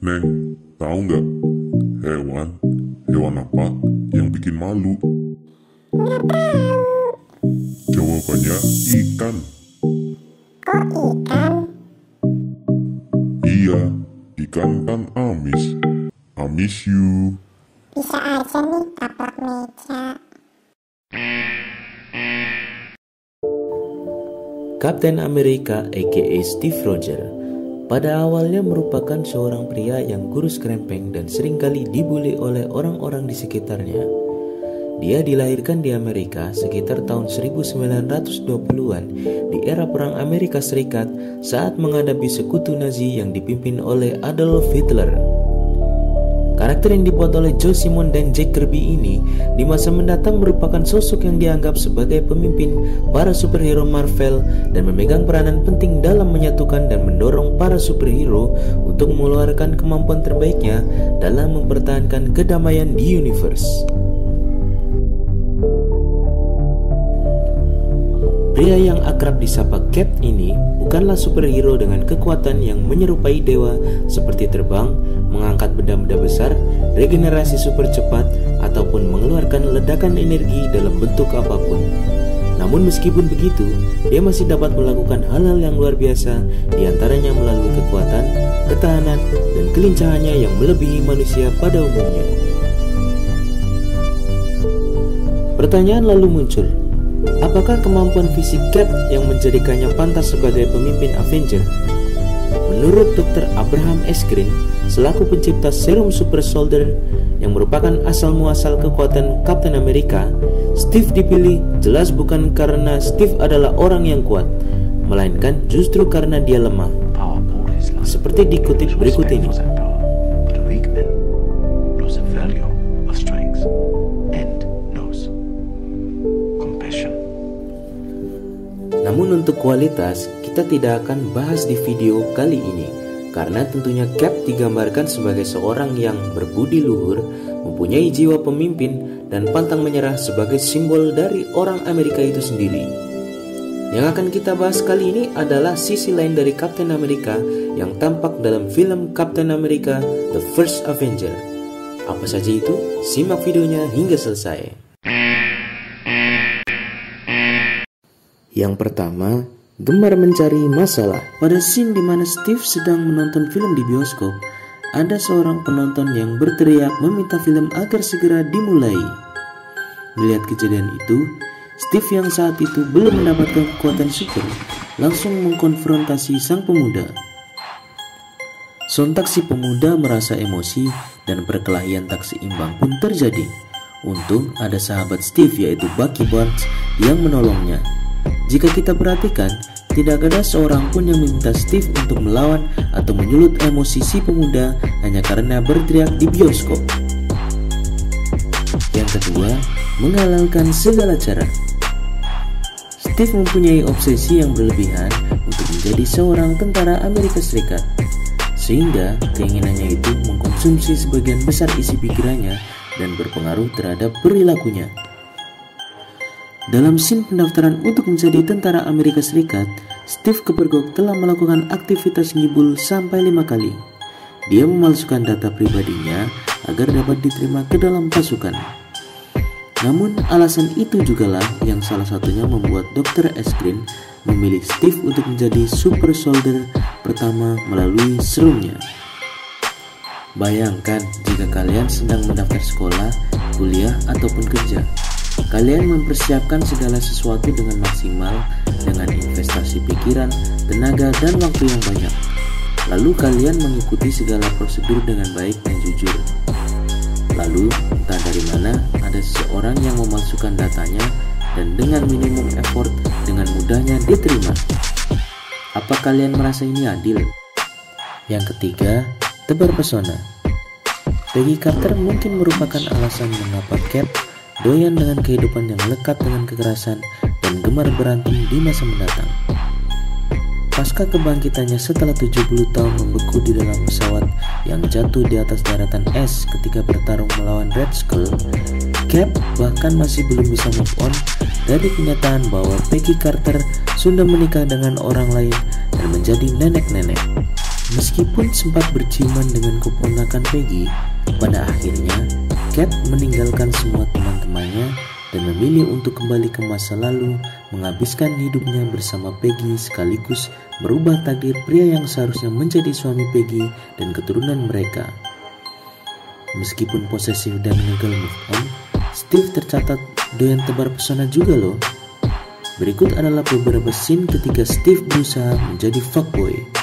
Neng, tahu nggak hewan hewan apa yang bikin malu? Nggak tahu. Jawabannya ikan. Kok ikan? Iya, ikan kan amis. Amis you. Bisa aja nih taplak meja. Kapten Amerika aka Steve Roger pada awalnya merupakan seorang pria yang kurus krempeng dan sering kali dibully oleh orang-orang di sekitarnya. Dia dilahirkan di Amerika sekitar tahun 1920-an di era Perang Amerika Serikat saat menghadapi sekutu Nazi yang dipimpin oleh Adolf Hitler. Karakter yang dibuat oleh Joe Simon dan Jack Kirby ini di masa mendatang merupakan sosok yang dianggap sebagai pemimpin para superhero Marvel dan memegang peranan penting dalam menyatukan dan mendorong para superhero untuk mengeluarkan kemampuan terbaiknya dalam mempertahankan kedamaian di universe. Pria yang akrab disapa Cap ini bukanlah superhero dengan kekuatan yang menyerupai dewa seperti terbang, mengangkat benda-benda besar, regenerasi super cepat, ataupun mengeluarkan ledakan energi dalam bentuk apa pun. Namun meskipun begitu, dia masih dapat melakukan hal-hal yang luar biasa di antaranya melalui kekuatan, ketahanan, dan kelincahannya yang melebihi manusia pada umumnya. Pertanyaan lalu muncul, Apakah kemampuan fisik Cap yang menjadikannya pantas sebagai pemimpin Avenger? Menurut Dr. Abraham S. Selaku pencipta serum Super Soldier yang merupakan asal muasal kekuatan Captain America, Steve dipilih jelas bukan karena Steve adalah orang yang kuat, melainkan justru karena dia lemah. Seperti dikutip berikut ini. Namun untuk kualitas, kita tidak akan bahas di video kali ini karena tentunya Cap digambarkan sebagai seorang yang berbudi luhur, mempunyai jiwa pemimpin, dan pantang menyerah sebagai simbol dari orang Amerika itu sendiri. Yang akan kita bahas kali ini adalah sisi lain dari Captain America yang tampak dalam film Captain America The First Avenger. Apa saja itu? Simak videonya hingga selesai. Yang pertama, gemar mencari masalah. Pada scene di mana Steve sedang menonton film di bioskop, ada seorang penonton yang berteriak meminta film agar segera dimulai. Melihat kejadian itu, Steve yang saat itu belum mendapatkan kekuatan super langsung mengkonfrontasi sang pemuda. Sontak si pemuda merasa emosi dan perkelahian tak seimbang pun terjadi. Untung ada sahabat Steve yaitu Bucky Barnes yang menolongnya. Jika kita perhatikan, tidak ada seorang pun yang meminta Steve untuk melawan atau menyulut emosi si pemuda hanya karena berteriak di bioskop. Yang kedua, menghalalkan segala cara. Steve mempunyai obsesi yang berlebihan untuk menjadi seorang tentara Amerika Serikat, sehingga keinginannya itu mengkonsumsi sebagian besar isi pikirannya dan berpengaruh terhadap perilakunya. Dalam scene pendaftaran untuk menjadi tentara Amerika Serikat, Steve Kepergok telah melakukan aktivitas ngibul sampai lima kali. Dia memalsukan data pribadinya agar dapat diterima ke dalam pasukan. Namun alasan itu jugalah yang salah satunya membuat Dr. Eskrin memilih Steve untuk menjadi super soldier pertama melalui serumnya. Bayangkan jika kalian sedang mendaftar sekolah, kuliah, ataupun kerja. Kalian mempersiapkan segala sesuatu dengan maksimal dengan investasi pikiran, tenaga, dan waktu yang banyak. Lalu kalian mengikuti segala prosedur dengan baik dan jujur. Lalu, entah dari mana ada seseorang yang memalsukan datanya dan dengan minimum effort dengan mudahnya diterima. Apa kalian merasa ini adil? Yang ketiga, tebar pesona. Peggy Carter mungkin merupakan alasan mengapa Cap doyan dengan kehidupan yang lekat dengan kekerasan dan gemar berantem di masa mendatang. Pasca kebangkitannya setelah 70 tahun membeku di dalam pesawat yang jatuh di atas daratan es ketika bertarung melawan Red Skull, Cap bahkan masih belum bisa move on dari kenyataan bahwa Peggy Carter sudah menikah dengan orang lain dan menjadi nenek-nenek. Meskipun sempat berciuman dengan keponakan Peggy, pada akhirnya Cat meninggalkan semua teman-temannya dan memilih untuk kembali ke masa lalu, menghabiskan hidupnya bersama Peggy sekaligus merubah takdir pria yang seharusnya menjadi suami Peggy dan keturunan mereka. Meskipun posesif dan gagal move on, Steve tercatat doyan tebar pesona juga loh. Berikut adalah beberapa scene ketika Steve berusaha menjadi fuckboy.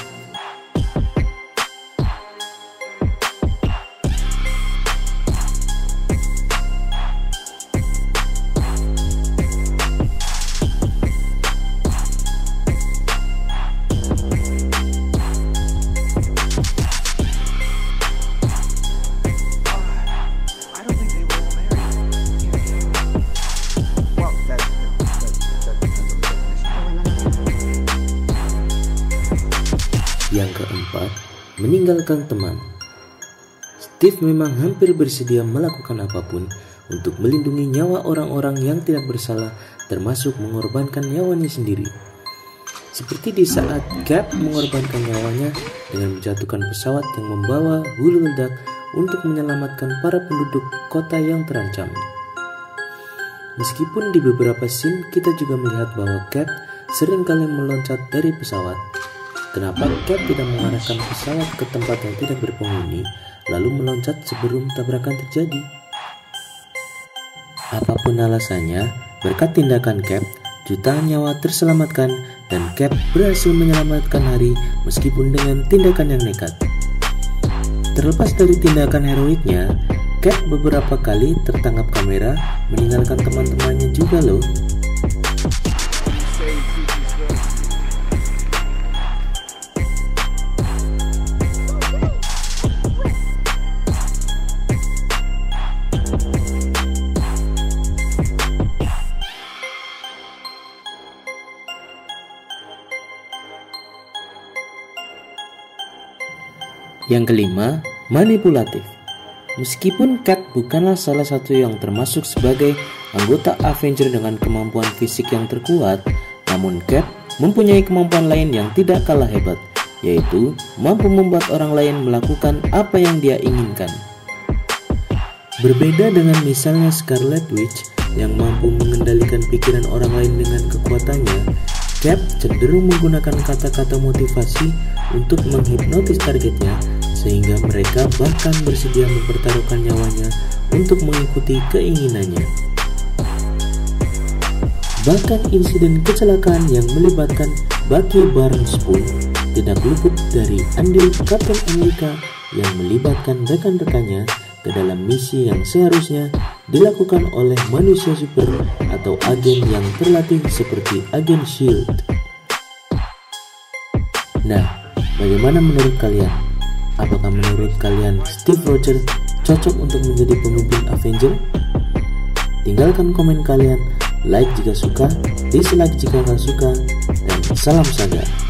Yang keempat, meninggalkan teman. Steve memang hampir bersedia melakukan apa pun untuk melindungi nyawa orang-orang yang tidak bersalah, termasuk mengorbankan nyawanya sendiri. Seperti di saat Cap mengorbankan nyawanya dengan menjatuhkan pesawat yang membawa hulu ledak untuk menyelamatkan para penduduk kota yang terancam. Meskipun di beberapa scene kita juga melihat bahwa Cap sering kali meloncat dari pesawat. Kenapa Cap tidak mengarahkan pesawat ke tempat yang tidak berpenghuni, lalu meloncat sebelum tabrakan terjadi? Apa pun alasannya, berkat tindakan Cap, jutaan nyawa terselamatkan dan Cap berhasil menyelamatkan hari meskipun dengan tindakan yang nekat. Terlepas dari tindakan heroiknya, Cap beberapa kali tertangkap kamera meninggalkan teman-temannya juga loh. Yang kelima, manipulatif. Meskipun Cat bukanlah salah satu yang termasuk sebagai anggota Avenger dengan kemampuan fisik yang terkuat, namun Cat mempunyai kemampuan lain yang tidak kalah hebat, yaitu mampu membuat orang lain melakukan apa yang dia inginkan. Berbeda dengan misalnya Scarlet Witch yang mampu mengendalikan pikiran orang lain dengan kekuatannya, Cap cenderung menggunakan kata-kata motivasi untuk menghipnotis targetnya sehingga mereka bahkan bersedia mempertaruhkan nyawanya untuk mengikuti keinginannya. Bahkan insiden kecelakaan yang melibatkan Bucky Barnes pun tidak luput dari andil Captain America yang melibatkan rekan-rekannya ke dalam misi yang seharusnya dilakukan oleh manusia super atau agen yang terlatih seperti agen SHIELD. Nah, bagaimana menurut kalian? Apakah menurut kalian Steve Rogers cocok untuk menjadi pemimpin Avenger? Tinggalkan komen kalian, like jika suka, dislike jika nggak suka, dan salam saga.